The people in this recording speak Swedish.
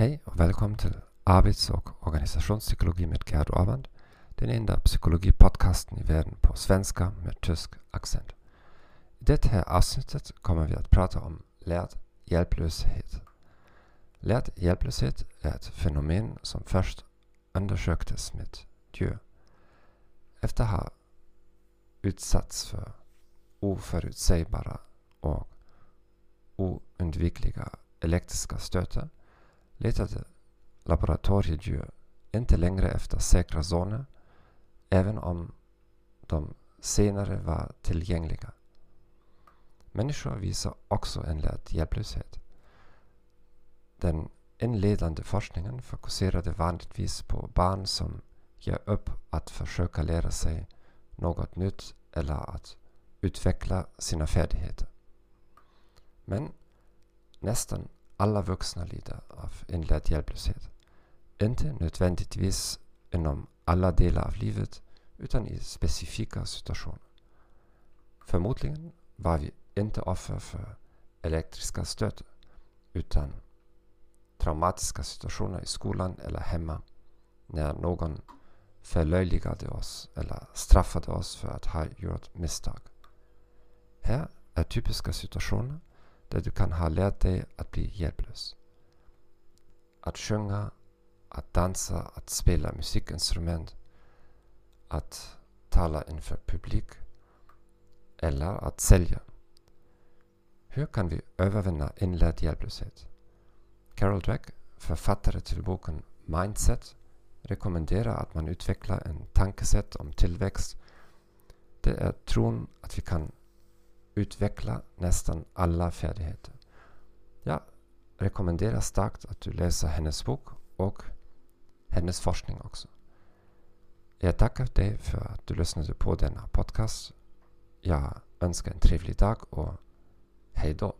Hej och Välkommen till Arbets och organisationspsykologi med Gerhard Orwand, den enda psykologipodcasten i världen på svenska med tysk accent. I det här avsnittet kommer vi att prata om lärd hjälplöshet. Lärd hjälplöshet är ett fenomen som först undersöktes med djur. Efter att ha utsatts för oförutsägbara och oundvikliga elektriska stötar letade laboratoriedjur inte längre efter säkra zoner även om de senare var tillgängliga. Människor visar också en lätt hjälplöshet. Den inledande forskningen fokuserade vanligtvis på barn som ger upp att försöka lära sig något nytt eller att utveckla sina färdigheter. Men nästan alla vuxna lider av inlärd hjälplöshet. Inte nödvändigtvis inom alla delar av livet utan i specifika situationer. Förmodligen var vi inte offer för elektriska stöd utan traumatiska situationer i skolan eller hemma när någon förlöjligade oss eller straffade oss för att ha gjort misstag. Här är typiska situationer där du kan ha lärt dig att bli hjälplös. Att sjunga, att dansa, att spela musikinstrument, att tala inför publik eller att sälja. Hur kan vi övervinna inlärd hjälplöshet? Carol Dweck, författare till boken Mindset, rekommenderar att man utvecklar en tankesätt om tillväxt. Det är tron att vi kan utveckla nästan alla färdigheter. Jag rekommenderar starkt att du läser hennes bok och hennes forskning också. Jag tackar dig för att du lyssnade på denna podcast. Jag önskar en trevlig dag och hej då.